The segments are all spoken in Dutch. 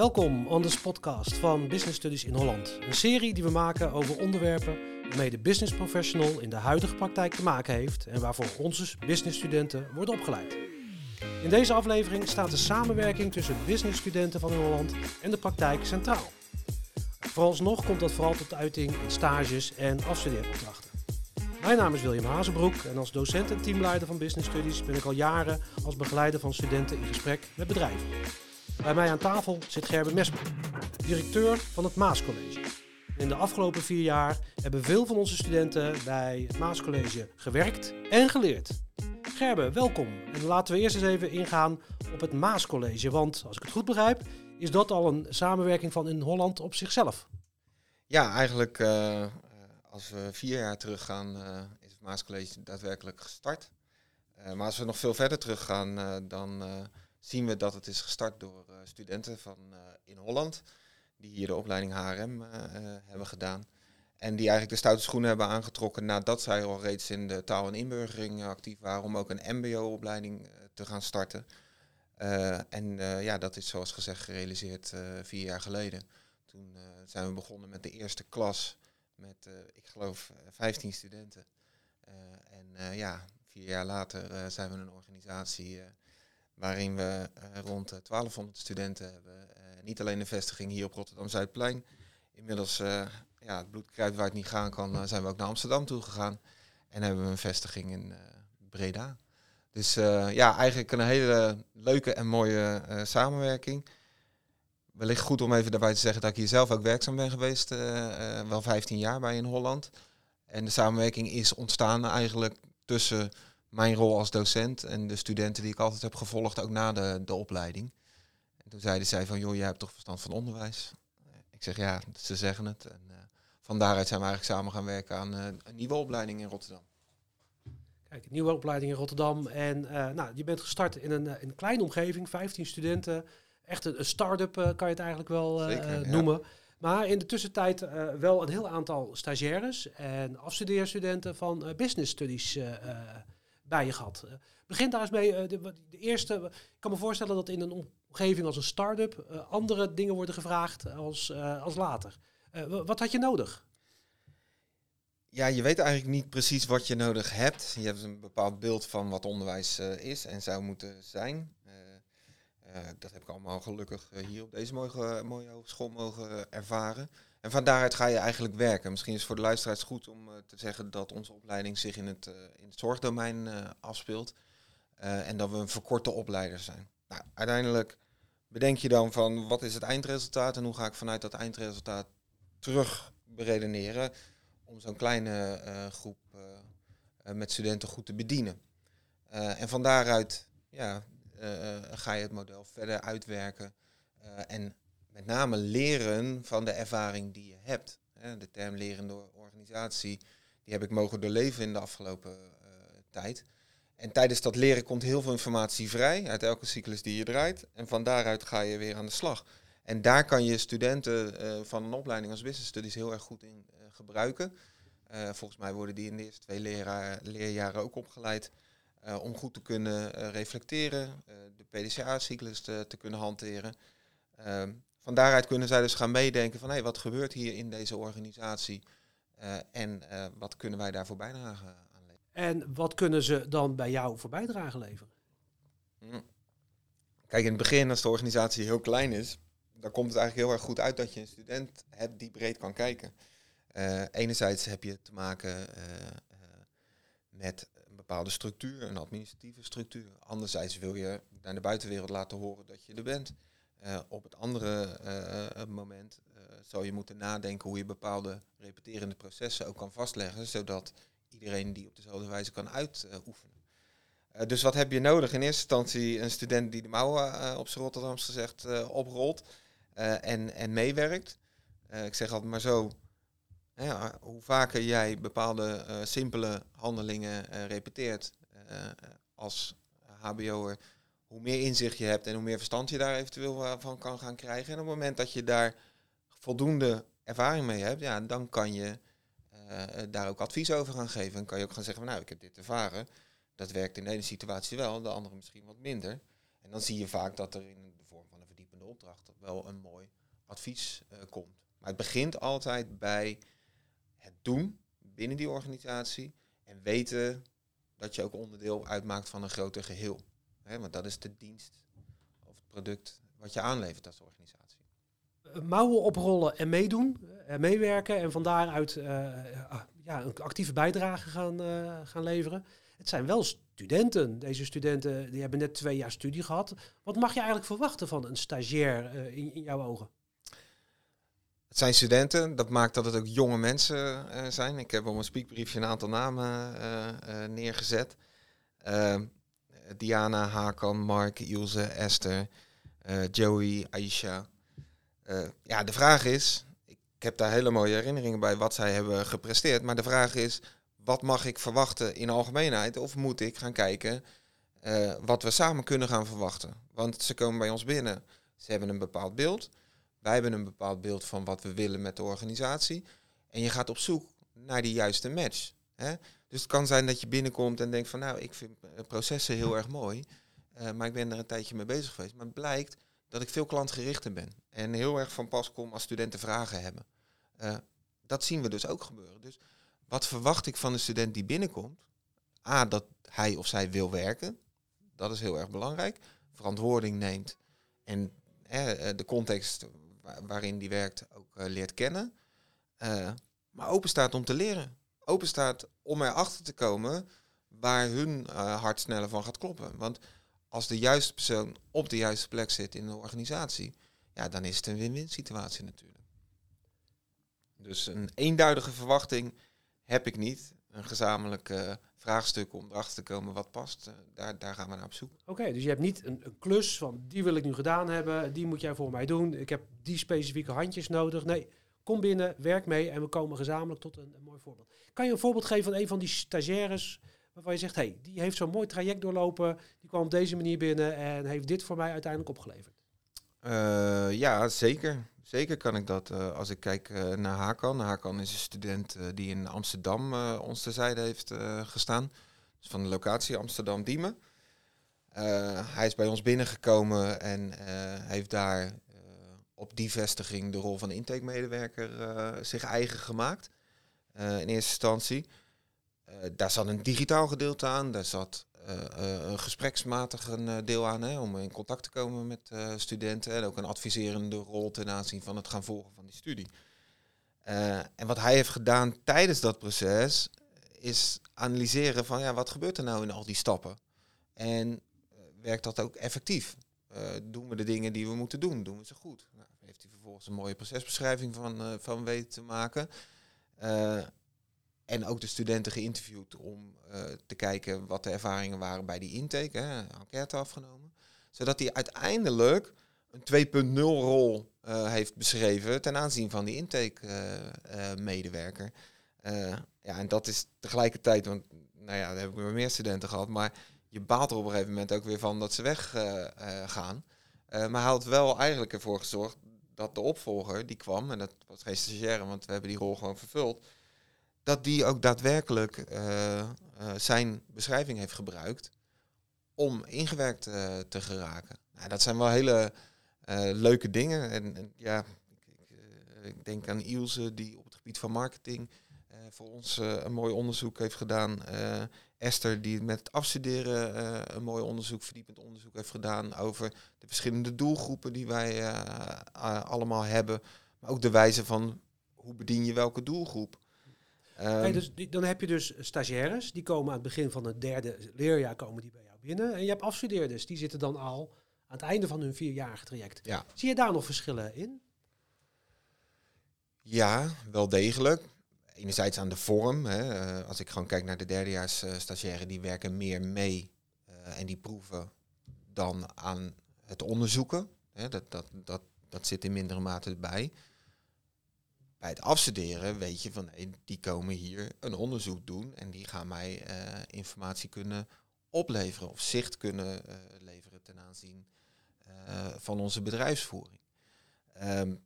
Welkom on this podcast van Business Studies in Holland. Een serie die we maken over onderwerpen waarmee de business professional in de huidige praktijk te maken heeft en waarvoor onze businessstudenten worden opgeleid. In deze aflevering staat de samenwerking tussen businessstudenten van Holland en de praktijk centraal. Vooralsnog komt dat vooral tot uiting in stages en afstudeeropdrachten. Mijn naam is William Hazenbroek en als docent en teamleider van Business Studies ben ik al jaren als begeleider van studenten in gesprek met bedrijven. Bij mij aan tafel zit Gerben Mesmer, directeur van het Maascollege. In de afgelopen vier jaar hebben veel van onze studenten bij het Maascollege gewerkt en geleerd. Gerben, welkom. En laten we eerst eens even ingaan op het Maascollege. Want als ik het goed begrijp, is dat al een samenwerking van in Holland op zichzelf. Ja, eigenlijk uh, als we vier jaar teruggaan, uh, is het Maascollege daadwerkelijk gestart. Maar als we nog veel verder teruggaan, dan zien we dat het is gestart door uh, studenten van uh, in Holland, die hier de opleiding HRM uh, hebben gedaan. En die eigenlijk de stoute schoenen hebben aangetrokken nadat zij al reeds in de taal en inburgering actief waren, om ook een MBO-opleiding te gaan starten. en ja, dat is zoals gezegd gerealiseerd vier jaar geleden. Toen zijn we begonnen met de eerste klas met, ik geloof, 15 studenten. en ja, vier jaar later zijn we een organisatie waarin we uh, rond 1200 studenten hebben. Uh, niet alleen een vestiging hier op Rotterdam-Zuidplein. Inmiddels, ja, het bloed kruipt waar het niet gaan kan, zijn we ook naar Amsterdam toe gegaan. En hebben we een vestiging in Breda. Dus ja, eigenlijk een hele leuke en mooie samenwerking. Wellicht goed om even daarbij te zeggen dat ik hier zelf ook werkzaam ben geweest, wel 15 jaar bij in Holland. En de samenwerking is ontstaan eigenlijk tussen mijn rol als docent en de studenten die ik altijd heb gevolgd, ook na de, de opleiding. En toen zeiden zij van, joh, jij hebt toch verstand van onderwijs? Ik zeg, ja, ze zeggen het. En uh, van daaruit zijn we eigenlijk samen gaan werken aan uh, een nieuwe opleiding in Rotterdam. Kijk, een nieuwe opleiding in Rotterdam. En uh, nou, je bent gestart in een, in een kleine omgeving, 15 studenten. Echt een, een start-up kan je het eigenlijk wel Zeker, noemen. Ja. Maar in de tussentijd wel een heel aantal stagiaires en afstudeerstudenten van business studies je gehad. Uh, begin daar eens mee. Uh, de, de, eerste, ik kan me voorstellen dat in een omgeving als een start-up uh, andere dingen worden gevraagd als, als later. wat had je nodig? Ja, je weet eigenlijk niet precies wat je nodig hebt. Je hebt een bepaald beeld van wat onderwijs is en zou moeten zijn. dat heb ik allemaal gelukkig hier op deze mooie, mooie hogeschool mogen ervaren. En van daaruit ga je eigenlijk werken. Misschien is het voor de luisteraars goed om uh, te zeggen dat onze opleiding zich in het, uh, in het zorgdomein uh, afspeelt. en dat we een verkorte opleider zijn. Nou, uiteindelijk bedenk je dan van wat is het eindresultaat en hoe ga ik vanuit dat eindresultaat terug beredeneren om zo'n kleine groep met studenten goed te bedienen. en van daaruit ja, ga je het model verder uitwerken en met name leren van de ervaring die je hebt. De term leren door organisatie, die heb ik mogen doorleven in de afgelopen uh, tijd. En tijdens dat leren komt heel veel informatie vrij uit elke cyclus die je draait. En van daaruit ga je weer aan de slag. En daar kan je studenten uh, van een opleiding als business studies heel erg goed in uh, gebruiken. volgens mij worden die in de eerste twee leerjaren ook opgeleid om goed te kunnen reflecteren, de PDCA-cyclus te, te, kunnen hanteren. Van daaruit kunnen zij dus gaan meedenken van hé, hey, wat gebeurt hier in deze organisatie uh, en uh, wat kunnen wij daarvoor bijdragen aan leveren. En wat kunnen ze dan bij jou voor bijdrage leveren? Hm. Kijk, in het begin als de organisatie heel klein is, dan komt het eigenlijk heel erg goed uit dat je een student hebt die breed kan kijken. Uh, enerzijds heb je te maken met een bepaalde structuur, een administratieve structuur. Anderzijds wil je naar de buitenwereld laten horen dat je er bent. Uh, op het andere uh, moment uh, zou je moeten nadenken hoe je bepaalde repeterende processen ook kan vastleggen, zodat iedereen die op dezelfde wijze kan uitoefenen. dus wat heb je nodig? In eerste instantie een student die de mouwen op zijn Rotterdams gezegd oprolt en, en meewerkt. ik zeg altijd maar zo, ja, hoe vaker jij bepaalde simpele handelingen repeteert als HBO'er, hoe meer inzicht je hebt en hoe meer verstand je daar eventueel van kan gaan krijgen. En op het moment dat je daar voldoende ervaring mee hebt, ja, dan kan je uh, daar ook advies over gaan geven. En kan je ook gaan zeggen, van, nou, ik heb dit ervaren. Dat werkt in de ene situatie wel, de andere misschien wat minder. En dan zie je vaak dat er in de vorm van een verdiepende opdracht wel een mooi advies uh, komt. Maar het begint altijd bij het doen binnen die organisatie en weten dat je ook onderdeel uitmaakt van een groter geheel. Hè, want dat is de dienst of het product wat je aanlevert als organisatie. Eh, mouwen oprollen en meedoen, en eh, meewerken en van daaruit uh, ja, een actieve bijdrage gaan, uh, gaan leveren. Het zijn wel studenten. Deze studenten die hebben net twee jaar studie gehad. Wat mag je eigenlijk verwachten van een stagiair in, in jouw ogen? Het zijn studenten, dat maakt dat het ook jonge mensen zijn. Ik heb op mijn speakbriefje een aantal namen neergezet. Diana, Hakan, Mark, Ilse, Esther, Joey, Aisha. ja, de vraag is, ik heb daar hele mooie herinneringen bij wat zij hebben gepresteerd. Maar de vraag is, wat mag ik verwachten in algemeenheid? Of moet ik gaan kijken wat we samen kunnen gaan verwachten? Want ze komen bij ons binnen, ze hebben een bepaald beeld. Wij hebben een bepaald beeld van wat we willen met de organisatie. En je gaat op zoek naar die juiste match. Hè? Dus het kan zijn dat je binnenkomt en denkt van nou, ik vind processen heel erg mooi. Uh, maar ik ben er een tijdje mee bezig geweest. Maar het blijkt dat ik veel klantgerichter ben. En heel erg van pas kom als studenten vragen hebben. Uh, dat zien we dus ook gebeuren. Dus wat verwacht ik van een student die binnenkomt? A, dat hij of zij wil werken. Dat is heel erg belangrijk. Verantwoording neemt. En eh, de context waarin die werkt ook leert kennen. Maar open staat om te leren. Open staat om erachter te komen waar hun uh, hart sneller van gaat kloppen. Want als de juiste persoon op de juiste plek zit in de organisatie, ja, dan is het een win-win situatie natuurlijk. Dus een eenduidige verwachting heb ik niet. Een gezamenlijke vraagstukken om erachter te komen wat past. Uh, daar, daar gaan we naar op zoek. Oké, dus je hebt niet een, een, klus van die wil ik nu gedaan hebben, die moet jij voor mij doen. Ik heb die specifieke handjes nodig. Nee, kom binnen, werk mee en we komen gezamenlijk tot een, een mooi voorbeeld. Kan je een voorbeeld geven van een van die stagiaires waarvan je zegt, hey, die heeft zo'n mooi traject doorlopen, die kwam op deze manier binnen en heeft dit voor mij uiteindelijk opgeleverd? Uh, ja, zeker. Zeker kan ik dat. Uh, als ik kijk uh, naar Hakan. Hakan is een student die in Amsterdam ons terzijde heeft gestaan. Dus van de locatie Amsterdam-Diemen. hij is bij ons binnengekomen en heeft daar op die vestiging de rol van intake-medewerker zich eigen gemaakt. in eerste instantie. daar zat een digitaal gedeelte aan. Daar zat een gespreksmatig een deel aan hè, om in contact te komen met studenten en ook een adviserende rol ten aanzien van het gaan volgen van die studie. En wat hij heeft gedaan tijdens dat proces is analyseren van ja, wat gebeurt er nou in al die stappen? En werkt dat ook effectief? doen we de dingen die we moeten doen? Doen we ze goed? Nou, heeft hij vervolgens een mooie procesbeschrijving van, van weten te maken. En ook de studenten geïnterviewd om uh, te kijken wat de ervaringen waren bij die intake, hè, enquête afgenomen. Zodat hij uiteindelijk een 2.0 rol heeft beschreven ten aanzien van die intake-medewerker. Ja, en dat is tegelijkertijd, want nou ja, daar heb ik meer studenten gehad, maar je baalt er op een gegeven moment ook weer van dat ze weggaan. maar hij had wel eigenlijk ervoor gezorgd dat de opvolger die kwam, en dat was geen stagiaire, want we hebben die rol gewoon vervuld dat die ook daadwerkelijk uh, uh, zijn beschrijving heeft gebruikt om ingewerkt uh, te geraken. Nou, dat zijn wel hele leuke dingen. En, en ja, ik, ik, denk aan Ilse die op het gebied van marketing voor ons een mooi onderzoek heeft gedaan. Esther die met het afstuderen een mooi onderzoek, verdiepend onderzoek heeft gedaan over de verschillende doelgroepen die wij allemaal hebben. Maar ook de wijze van hoe bedien je welke doelgroep. Um, dus die, dan heb je dus stagiaires, die komen aan het begin van het derde leerjaar komen die bij jou binnen. En je hebt afstudeerders, die zitten dan al aan het einde van hun vierjarige traject. Ja. Zie je daar nog verschillen in? Ja, wel degelijk. Enerzijds aan de vorm. Hè. Uh, als ik gewoon kijk naar de derdejaars uh, die werken meer mee uh, en die proeven dan aan het onderzoeken. Hè. Dat, dat, dat, dat zit in mindere mate erbij bij het afstuderen weet je van hey, die komen hier een onderzoek doen en die gaan mij uh, informatie kunnen opleveren of zicht kunnen leveren ten aanzien van onze bedrijfsvoering. Um,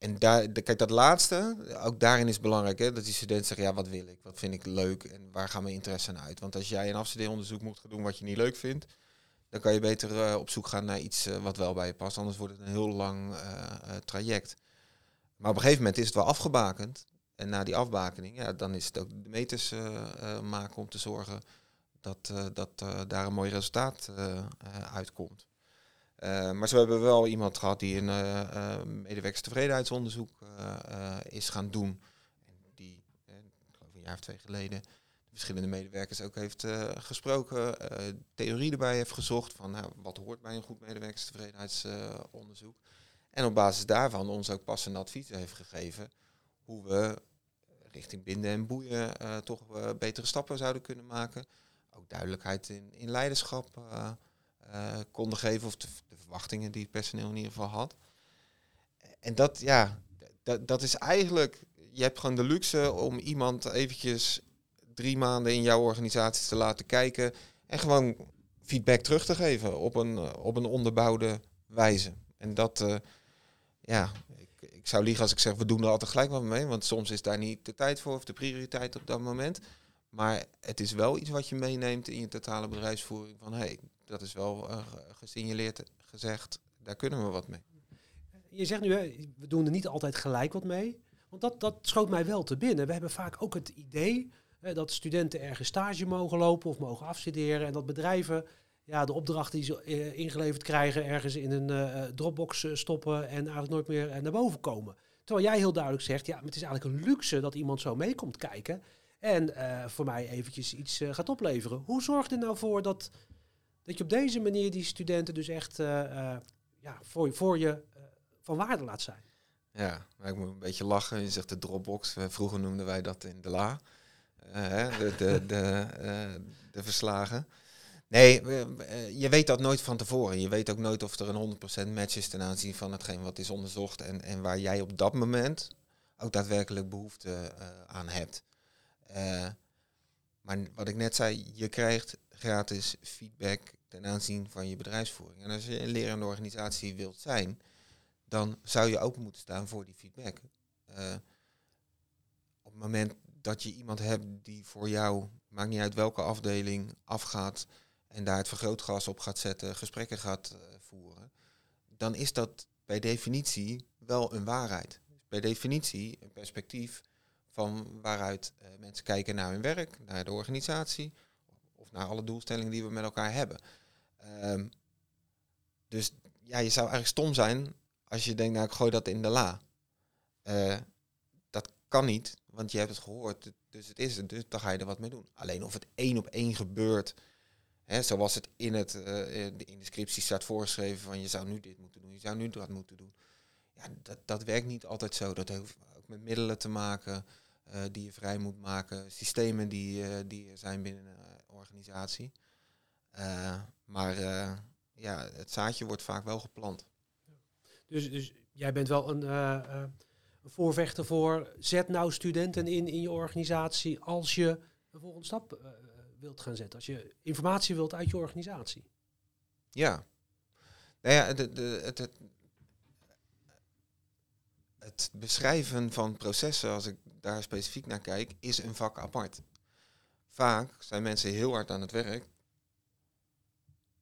en daar, kijk, dat laatste, ook daarin is belangrijk hè, dat die student zegt, ja, wat wil ik, wat vind ik leuk en waar gaan mijn interesse aan uit? Want als jij een afstudeeronderzoek moet gaan doen wat je niet leuk vindt, dan kan je beter op zoek gaan naar iets wat wel bij je past. Anders wordt het een heel lang traject. Maar op een gegeven moment is het wel afgebakend. En na die afbakening, ja, dan is het ook de meters maken om te zorgen dat, dat daar een mooi resultaat uitkomt. Uh, maar ze hebben wel iemand gehad die een uh, uh, medewerkerstevredenheidsonderzoek is gaan doen. En die, ik geloof een jaar of twee geleden, de verschillende medewerkers ook heeft gesproken. theorie erbij heeft gezocht van nou, wat hoort bij een goed medewerkerstevredenheidsonderzoek. en op basis daarvan ons ook passende advies heeft gegeven hoe we richting binden en boeien toch betere stappen zouden kunnen maken. Ook duidelijkheid in, in leiderschap konden geven of de, verwachtingen die het personeel in ieder geval had. En dat, ja, dat, dat is eigenlijk, je hebt gewoon de luxe om iemand eventjes drie maanden in jouw organisatie te laten kijken en gewoon feedback terug te geven op een, op een onderbouwde wijze. En dat, uh, ja, ik, ik, zou liegen als ik zeg, we doen er altijd gelijk wat mee, want soms is daar niet de tijd voor of de prioriteit op dat moment. Maar het is wel iets wat je meeneemt in je totale bedrijfsvoering van, hey, dat is wel uh, gesignaleerd gezegd, daar kunnen we wat mee. Je zegt nu, we doen er niet altijd gelijk wat mee. Want dat, dat schoot mij wel te binnen. We hebben vaak ook het idee dat studenten ergens stage mogen lopen of mogen afstuderen. En dat bedrijven ja, de opdrachten die ze uh, ingeleverd krijgen ergens in een uh, Dropbox stoppen en eigenlijk nooit meer naar boven komen. Terwijl jij heel duidelijk zegt, ja, het is eigenlijk een luxe dat iemand zo mee komt kijken. En voor mij eventjes iets gaat opleveren. Hoe zorgt er nou voor dat dat je op deze manier die studenten dus echt uh, uh, ja, voor, voor je uh, van waarde laat zijn. Ja, maar ik moet een beetje lachen. Je zegt de Dropbox. Vroeger noemden wij dat in de la. de, de, de, de verslagen. Nee, je weet dat nooit van tevoren. Je weet ook nooit of er een 100% match is ten aanzien van hetgeen wat is onderzocht en, en waar jij op dat moment ook daadwerkelijk behoefte aan hebt. Maar wat ik net zei, je krijgt gratis feedback ten aanzien van je bedrijfsvoering. En als je een lerende organisatie wilt zijn, dan zou je open moeten staan voor die feedback. Uh, op het moment dat je iemand hebt die voor jou, maakt niet uit welke afdeling, afgaat en daar het vergrootglas op gaat zetten, gesprekken gaat uh, voeren, dan is dat bij definitie wel een waarheid. Bij definitie een perspectief van waaruit uh, mensen kijken naar hun werk, naar de organisatie, naar alle doelstellingen die we met elkaar hebben. Ehm, dus ja, je zou eigenlijk stom zijn als je denkt, nou ik gooi dat in de la. Uh, dat kan niet, want je hebt het gehoord, dus het is het, dus dan ga je er wat mee doen. Alleen of het één op één gebeurt, hè, zoals het in, het, de, in de scriptie staat voorgeschreven van je zou nu dit moeten doen, je zou nu dat moeten doen. Ja, dat, dat werkt niet altijd zo. Dat met middelen te maken uh, die je vrij moet maken, systemen die, uh, die er zijn binnen organisatie. Uh, maar uh, ja, het zaadje wordt vaak wel geplant. Dus, dus jij bent wel een, een voorvechter voor zet nou studenten in in je organisatie als je een volgende stap wilt gaan zetten. Als je informatie wilt uit je organisatie. Ja. Nou ja, de, de, het, het, het beschrijven van processen, als ik daar specifiek naar kijk, is een vak apart vaak zijn mensen heel hard aan het werk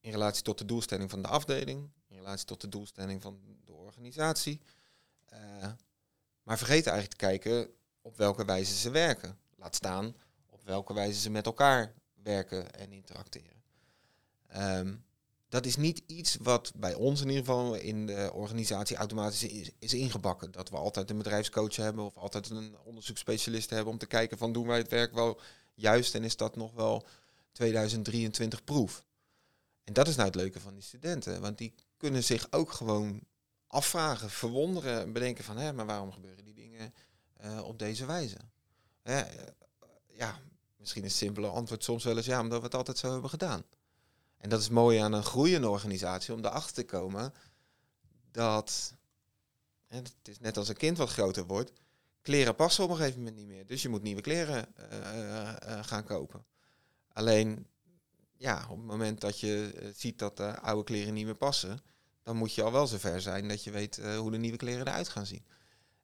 in relatie tot de doelstelling van de afdeling, in relatie tot de doelstelling van de organisatie. Uh, maar vergeten eigenlijk te kijken op welke wijze ze werken. Laat staan op welke wijze ze met elkaar werken en interacteren. Um, dat is niet iets wat bij ons in ieder geval in de organisatie automatisch is, ingebakken. Dat we altijd een bedrijfscoach hebben of altijd een onderzoeksspecialist hebben om te kijken van doen wij het werk wel juist en is dat nog wel 2023 proef. En dat is nou het leuke van die studenten, want die kunnen zich ook gewoon afvragen, verwonderen, bedenken van, hé, maar waarom gebeuren die dingen uh, op deze wijze? Hè, uh, ja, misschien een simpele antwoord soms wel eens, ja, omdat we het altijd zo hebben gedaan. En dat is mooi aan een groeiende organisatie, om erachter te komen dat, het is net als een kind wat groter wordt, kleren passen op een gegeven moment niet meer. Dus je moet nieuwe kleren uh, uh, gaan kopen. Alleen, ja, op het moment dat je ziet dat de oude kleren niet meer passen, dan moet je al wel zover zijn dat je weet hoe de nieuwe kleren eruit gaan zien.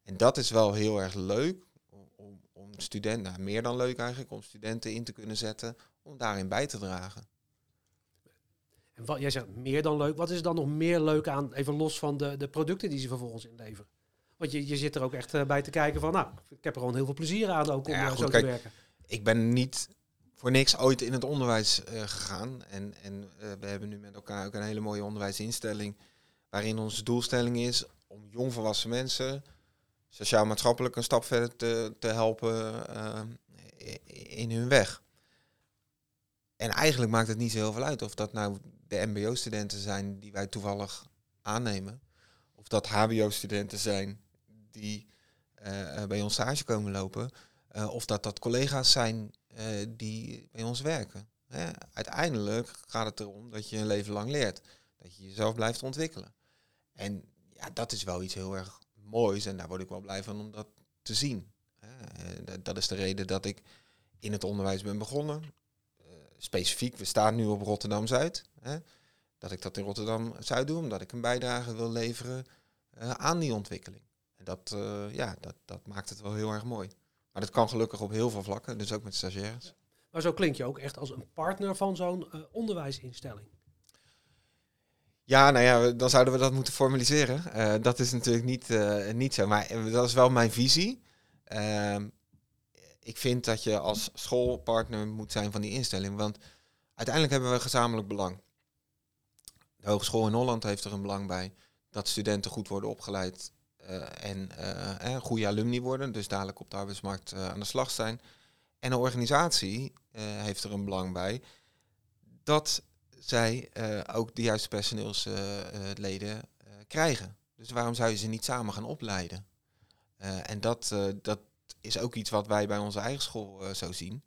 En dat is wel heel erg leuk om, om, om studenten, nou, meer dan leuk eigenlijk, om studenten in te kunnen zetten om daarin bij te dragen. En wat, jij zegt meer dan leuk. Wat is er dan nog meer leuk aan, even los van de, de producten die ze vervolgens inleveren? Want je, je zit er ook echt eh, bij te kijken van, nou, ik heb er gewoon heel veel plezier aan ook om Ja, eh, goed, zo kijk, te werken. ik ben niet voor niks ooit in het onderwijs eh, gegaan. En, en we hebben nu met elkaar ook een hele mooie onderwijsinstelling. Waarin onze doelstelling is om jongvolwassen mensen sociaal-maatschappelijk een stap verder te, te helpen in hun weg. En eigenlijk maakt het niet zo heel veel uit of dat nou de MBO-studenten zijn die wij toevallig aannemen. Of dat HBO-studenten zijn die eh, eh, bij ons stage komen lopen. Eh, of dat dat collega's zijn die bij ons werken. Hè? Uiteindelijk gaat het erom dat je een leven lang leert. Dat je jezelf blijft ontwikkelen. En ja, dat is wel iets heel erg moois. En daar word ik wel blij van om dat te zien. Dat is de reden dat ik in het onderwijs ben begonnen. Specifiek, we staan nu op Rotterdam-Zuid. Hè? Dat ik dat in Rotterdam-Zuid doe, omdat ik een bijdrage wil leveren eh, aan die ontwikkeling. En dat, eh, ja, dat, dat maakt het wel heel erg mooi. Maar dat kan gelukkig op heel veel vlakken, dus ook met stagiaires. Maar zo klink je ook echt als een partner van zo'n eh, onderwijsinstelling. Ja, nou ja, dan zouden we dat moeten formaliseren. Dat is natuurlijk niet, niet zo, maar dat is wel mijn visie. Ik vind dat je als schoolpartner moet zijn van die instelling, want uiteindelijk hebben we gezamenlijk belang. De Hogeschool in Holland heeft er een belang bij dat studenten goed worden opgeleid eh, en eh, eh, goede alumni worden, dus dadelijk op de arbeidsmarkt aan de slag zijn. En een organisatie heeft er een belang bij dat zij ook de juiste personeelsleden krijgen. Dus waarom zou je ze niet samen gaan opleiden? En dat, dat is ook iets wat wij bij onze eigen school eh, zo zien.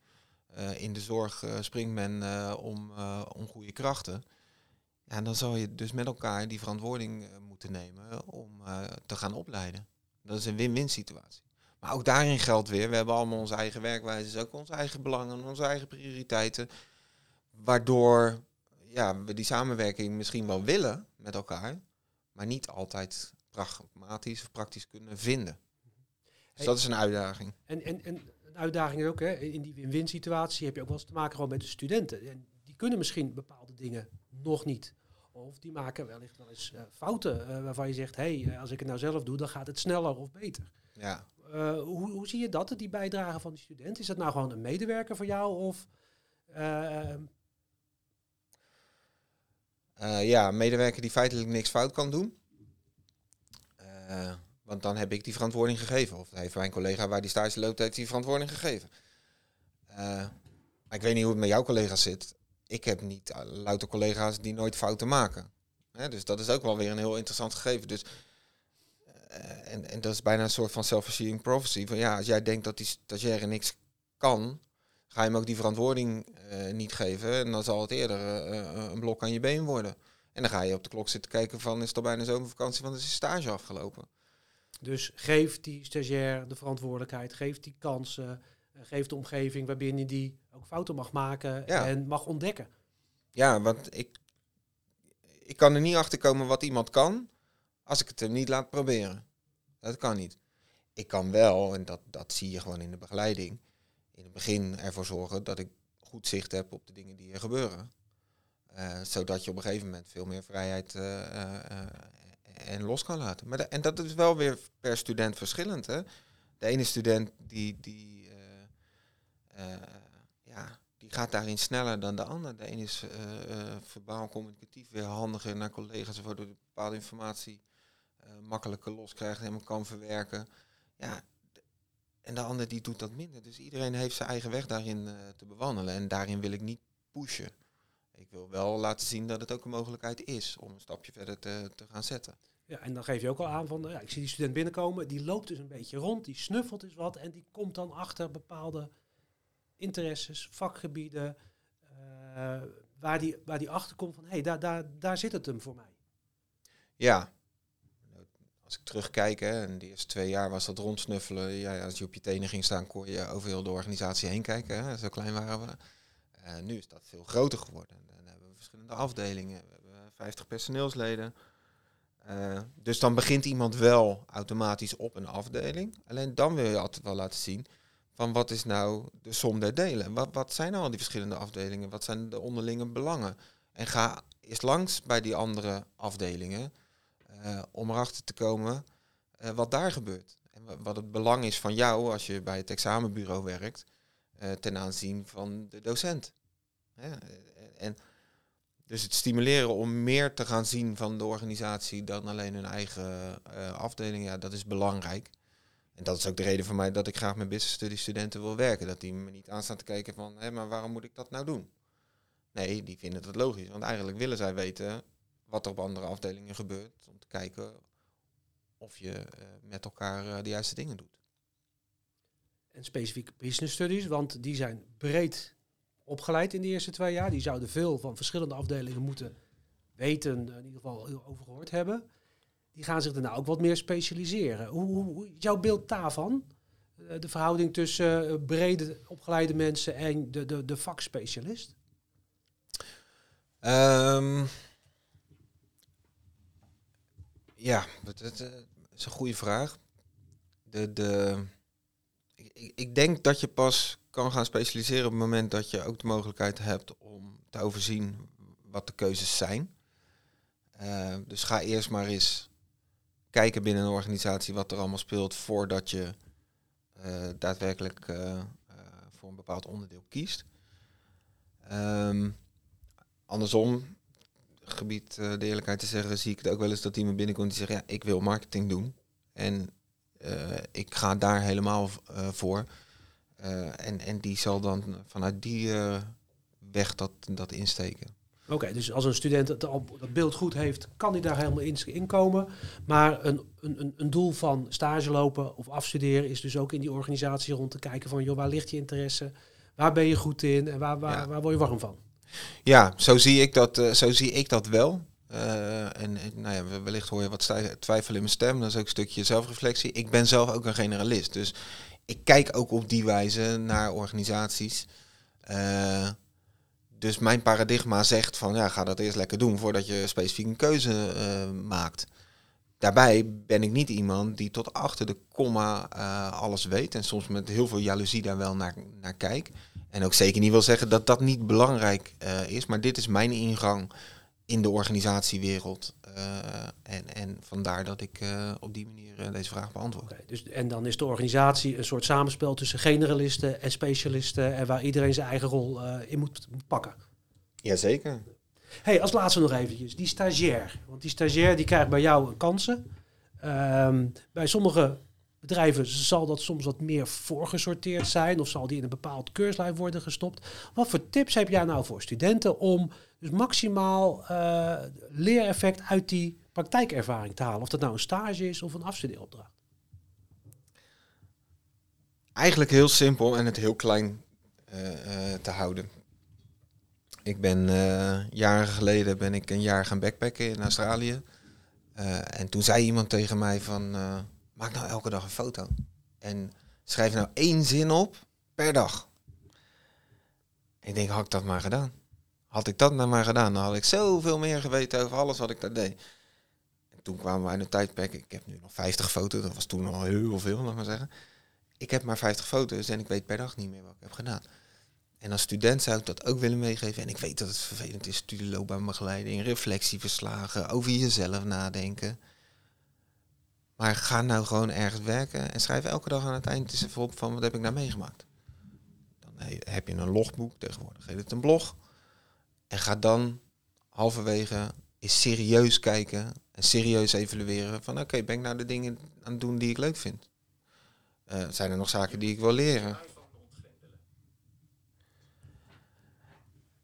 Eh, in de zorg eh, springt men om, om goede krachten. Ja, en dan zal je dus met elkaar die verantwoording moeten nemen om te gaan opleiden. Dat is een win-win situatie. Maar ook daarin geldt weer, we hebben allemaal onze eigen werkwijzes, ook onze eigen belangen, onze eigen prioriteiten. Waardoor ja, we die samenwerking misschien wel willen met elkaar, maar niet altijd pragmatisch of praktisch kunnen vinden. Dus dat is een uitdaging. En, en, en een uitdaging is ook, hè, in die win-win situatie heb je ook wel eens te maken gewoon met de studenten. En die kunnen misschien bepaalde dingen nog niet. Of die maken wellicht wel eens eh, fouten eh, waarvan je zegt, hé, hey, eh, als ik het nou zelf doe, dan gaat het sneller of beter. Ja. Hoe, hoe zie je dat, die bijdrage van die student? Is dat nou gewoon een medewerker voor jou? Of eh, Eh, ja, een medewerker die feitelijk niks fout kan doen. Want dan heb ik die verantwoording gegeven. Of heeft mijn collega waar die stage loopt, heeft die verantwoording gegeven. Eh, ik weet niet hoe het met jouw collega's zit. Ik heb niet eh, louter collega's die nooit fouten maken. Hè, dus dat is ook wel weer een heel interessant gegeven. Dus, eh, en, en dat is bijna een soort van self-fulfilling prophecy. Van ja, als jij denkt dat die stagiaire niks kan, ga je hem ook die verantwoording niet geven. En dan zal het eerder een blok aan je been worden. En dan ga je op de klok zitten kijken van is het al bijna zomervakantie, want is de stage afgelopen. Dus geef die stagiair de verantwoordelijkheid, geef die kansen, eh, geef de omgeving waarbinnen die ook fouten mag maken Ja. en mag ontdekken. Ja, want ik, ik kan er niet achter komen wat iemand kan als ik het hem niet laat proberen. Dat kan niet. Ik kan wel, en dat, dat zie je gewoon in de begeleiding, in het begin ervoor zorgen dat ik goed zicht heb op de dingen die er gebeuren. Eh, zodat je op een gegeven moment veel meer vrijheid eh, en los kan laten. Maar da- en dat is wel weer per student verschillend. Hè? De ene student die, die, eh, eh, ja, die gaat daarin sneller dan de ander. De ene is eh, verbaal communicatief weer handiger naar collega's, waardoor de bepaalde informatie makkelijker loskrijgt en hem kan verwerken. Ja, en de ander die doet dat minder. Dus iedereen heeft zijn eigen weg daarin te bewandelen. En daarin wil ik niet pushen. Ik wil wel laten zien dat het ook een mogelijkheid is om een stapje verder te, te gaan zetten. Ja, en dan geef je ook al aan van, eh, ja, ik zie die student binnenkomen, die loopt dus een beetje rond, die snuffelt eens wat en die komt dan achter bepaalde interesses, vakgebieden, eh, waar, die, waar die achter komt van, hé, hey, daar, daar, daar zit het hem voor mij. Ja. Als ik terugkijk, hè, en de eerste twee jaar was dat rondsnuffelen. Ja, als je op je tenen ging staan, kon je over heel de organisatie heen kijken. Hè, zo klein waren we. Eh, nu is dat veel groter geworden. Dan hebben we verschillende afdelingen. We hebben 50 personeelsleden. Eh, dus dan begint iemand wel automatisch op een afdeling. Alleen dan wil je altijd wel laten zien van wat is nou de som der delen. Wat, wat zijn nou al die verschillende afdelingen? Wat zijn de onderlinge belangen? En ga eens langs bij die andere afdelingen uh, om erachter te komen wat daar gebeurt. En wat het belang is van jou als je bij het examenbureau werkt ten aanzien van de docent. En dus het stimuleren om meer te gaan zien van de organisatie dan alleen hun eigen afdeling, ja, dat is belangrijk. En dat is ook de reden voor mij dat ik graag met business study studenten wil werken. Dat die me niet aanstaan te kijken van, hé, maar waarom moet ik dat nou doen? Nee, die vinden het logisch. Want eigenlijk willen zij weten wat er op andere afdelingen gebeurt. Om te kijken of je uh, met elkaar uh, de juiste dingen doet. En specifieke business studies, want die zijn breed opgeleid in de eerste twee jaar. Die zouden veel van verschillende afdelingen moeten weten, in ieder geval over gehoord hebben die gaan zich daarna ook wat meer specialiseren. Hoe, jouw beeld daarvan? Uh, de verhouding tussen uh, brede opgeleide mensen en de, de, de vakspecialist? Um, ja, dat, dat, is een goede vraag. De, de, ik, denk dat je pas kan gaan specialiseren op het moment dat je ook de mogelijkheid hebt om te overzien wat de keuzes zijn. Uh, dus ga eerst maar eens kijken binnen een organisatie wat er allemaal speelt voordat je uh, daadwerkelijk uh, voor een bepaald onderdeel kiest. Um, andersom, gebied de eerlijkheid te zeggen, zie ik het ook wel eens dat iemand binnenkomt die zegt, ja, ik wil marketing doen. En ik ga daar helemaal voor. en, en die zal dan vanuit die weg dat, dat insteken. Oké, dus als een student het, dat beeld goed heeft, kan hij daar helemaal in, komen. Maar een, een, een doel van stage lopen of afstuderen is dus ook in die organisatie rond te kijken van, joh, waar ligt je interesse? Waar ben je goed in en waar, waar, waar word je warm van? Ja, zo zie ik dat, uh, zo zie ik dat wel. Uh, en, nou ja, wellicht hoor je wat twijfel in mijn stem. Dat is ook een stukje zelfreflectie. Ik ben zelf ook een generalist. Dus ik kijk ook op die wijze naar organisaties. Uh, dus mijn paradigma zegt van ja, ga dat eerst lekker doen voordat je specifiek een keuze uh, maakt. Daarbij ben ik niet iemand die tot achter de komma alles weet en soms met heel veel jaloezie daar wel naar, naar kijk. En ook zeker niet wil zeggen dat dat niet belangrijk is, maar dit is mijn ingang in de organisatiewereld. en, en vandaar dat ik op die manier deze vraag beantwoord. Okay, dus, en dan is de organisatie een soort samenspel tussen generalisten en specialisten en waar iedereen zijn eigen rol in moet, moet pakken. Jazeker. Hey, als laatste nog eventjes, die stagiair. Want die stagiair die krijgt bij jou kansen. Um, bij sommige bedrijven zal dat soms wat meer voorgesorteerd zijn of zal die in een bepaald keurslijn worden gestopt. Wat voor tips heb jij nou voor studenten om dus maximaal uh, leereffect uit die praktijkervaring te halen? Of dat nou een stage is of een afstudeeropdracht? Eigenlijk heel simpel en het heel klein uh, uh, te houden. Ik ben jaren geleden ben ik een jaar gaan backpacken in Australië. En toen zei iemand tegen mij van, maak nou elke dag een foto. En schrijf nou één zin op per dag. ik denk, had ik dat maar gedaan. Had ik dat nou maar gedaan, dan had ik zoveel meer geweten over alles wat ik daar deed. En toen kwamen we in een tijdperk, ik heb nu nog 50 foto's, dat was toen al heel veel, laat maar zeggen. Ik heb maar 50 foto's en ik weet per dag niet meer wat ik heb gedaan. En als student zou ik dat ook willen meegeven. En ik weet dat het vervelend is, studieloopbaanbegeleiding, reflectieverslagen, over jezelf nadenken. Maar ga nou gewoon ergens werken en schrijf elke dag aan het eind eens even op van wat heb ik nou meegemaakt. Dan heb je een logboek, tegenwoordig heet het een blog. En ga dan halverwege eens serieus kijken en serieus evalueren van oké, ben ik nou de dingen aan het doen die ik leuk vind? Uh, zijn er nog zaken die ik wil leren?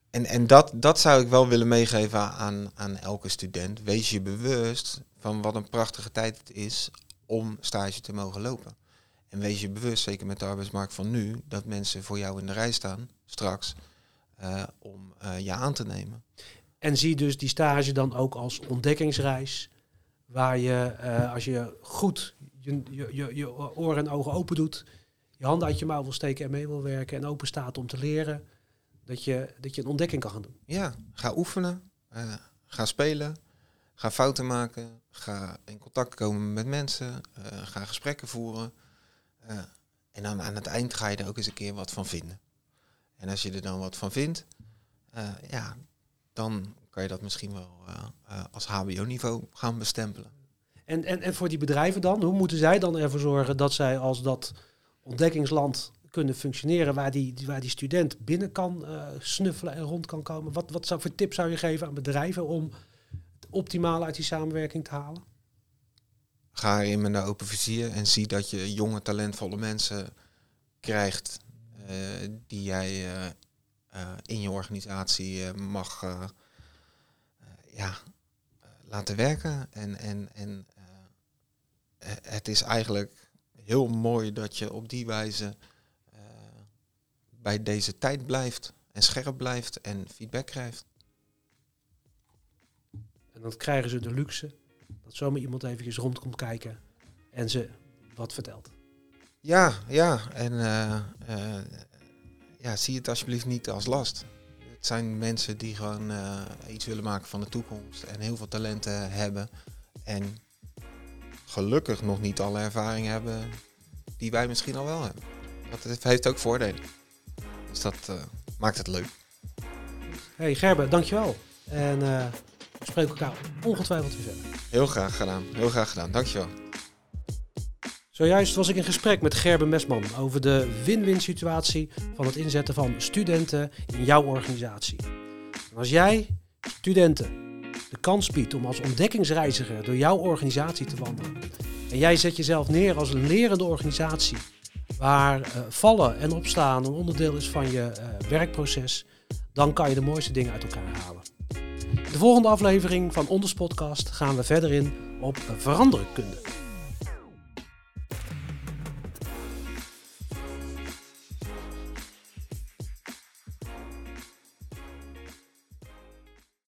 En, en dat, dat zou ik wel willen meegeven aan, aan elke student. Wees je bewust van wat een prachtige tijd het is om stage te mogen lopen. En wees je bewust, zeker met de arbeidsmarkt van nu, dat mensen voor jou in de rij staan straks uh, om uh, je aan te nemen. En zie dus die stage dan ook als ontdekkingsreis, waar je, uh, als je goed je, je, je, je oren en ogen open doet, je handen uit je mouw wil steken en mee wil werken en open staat om te leren, dat je, dat je een ontdekking kan gaan doen. Ja, ga oefenen, ga spelen, ga fouten maken, ga in contact komen met mensen, ga gesprekken voeren. En dan aan het eind ga je er ook eens een keer wat van vinden. En als je er dan wat van vindt, ja, dan kan je dat misschien wel als HBO-niveau gaan bestempelen. En, en, en voor die bedrijven dan, hoe moeten zij dan ervoor zorgen dat zij als dat ontdekkingsland kunnen functioneren waar die, waar die student binnen kan snuffelen en rond kan komen? Wat, wat zou, voor tips zou je geven aan bedrijven om het optimale uit die samenwerking te halen? Ga erin met een open vizier en zie dat je jonge, talentvolle mensen krijgt die jij uh, uh, in je organisatie mag ja, laten werken. En, en, en het is eigenlijk heel mooi dat je op die wijze bij deze tijd blijft en scherp blijft en feedback krijgt. En dan krijgen ze de luxe dat zomaar iemand even rond komt kijken en ze wat vertelt. Ja, ja. En uh, uh, ja, zie het alsjeblieft niet als last. Het zijn mensen die gewoon uh, iets willen maken van de toekomst en heel veel talenten hebben. En gelukkig nog niet alle ervaring hebben die wij misschien al wel hebben. Dat heeft ook voordelen. Dus dat maakt het leuk. Hey Gerben, dankjewel. En we spreken elkaar ongetwijfeld weer verder. Heel graag gedaan. Heel graag gedaan. Dankjewel. Zojuist was ik in gesprek met Gerben Mesman over de win-win situatie van het inzetten van studenten in jouw organisatie. En als jij studenten de kans biedt om als ontdekkingsreiziger door jouw organisatie te wandelen en jij zet jezelf neer als een lerende organisatie waar uh, vallen en opstaan een onderdeel is van je uh, werkproces, dan kan je de mooiste dingen uit elkaar halen. In de volgende aflevering van Onders Podcast gaan we verder in op veranderkunde.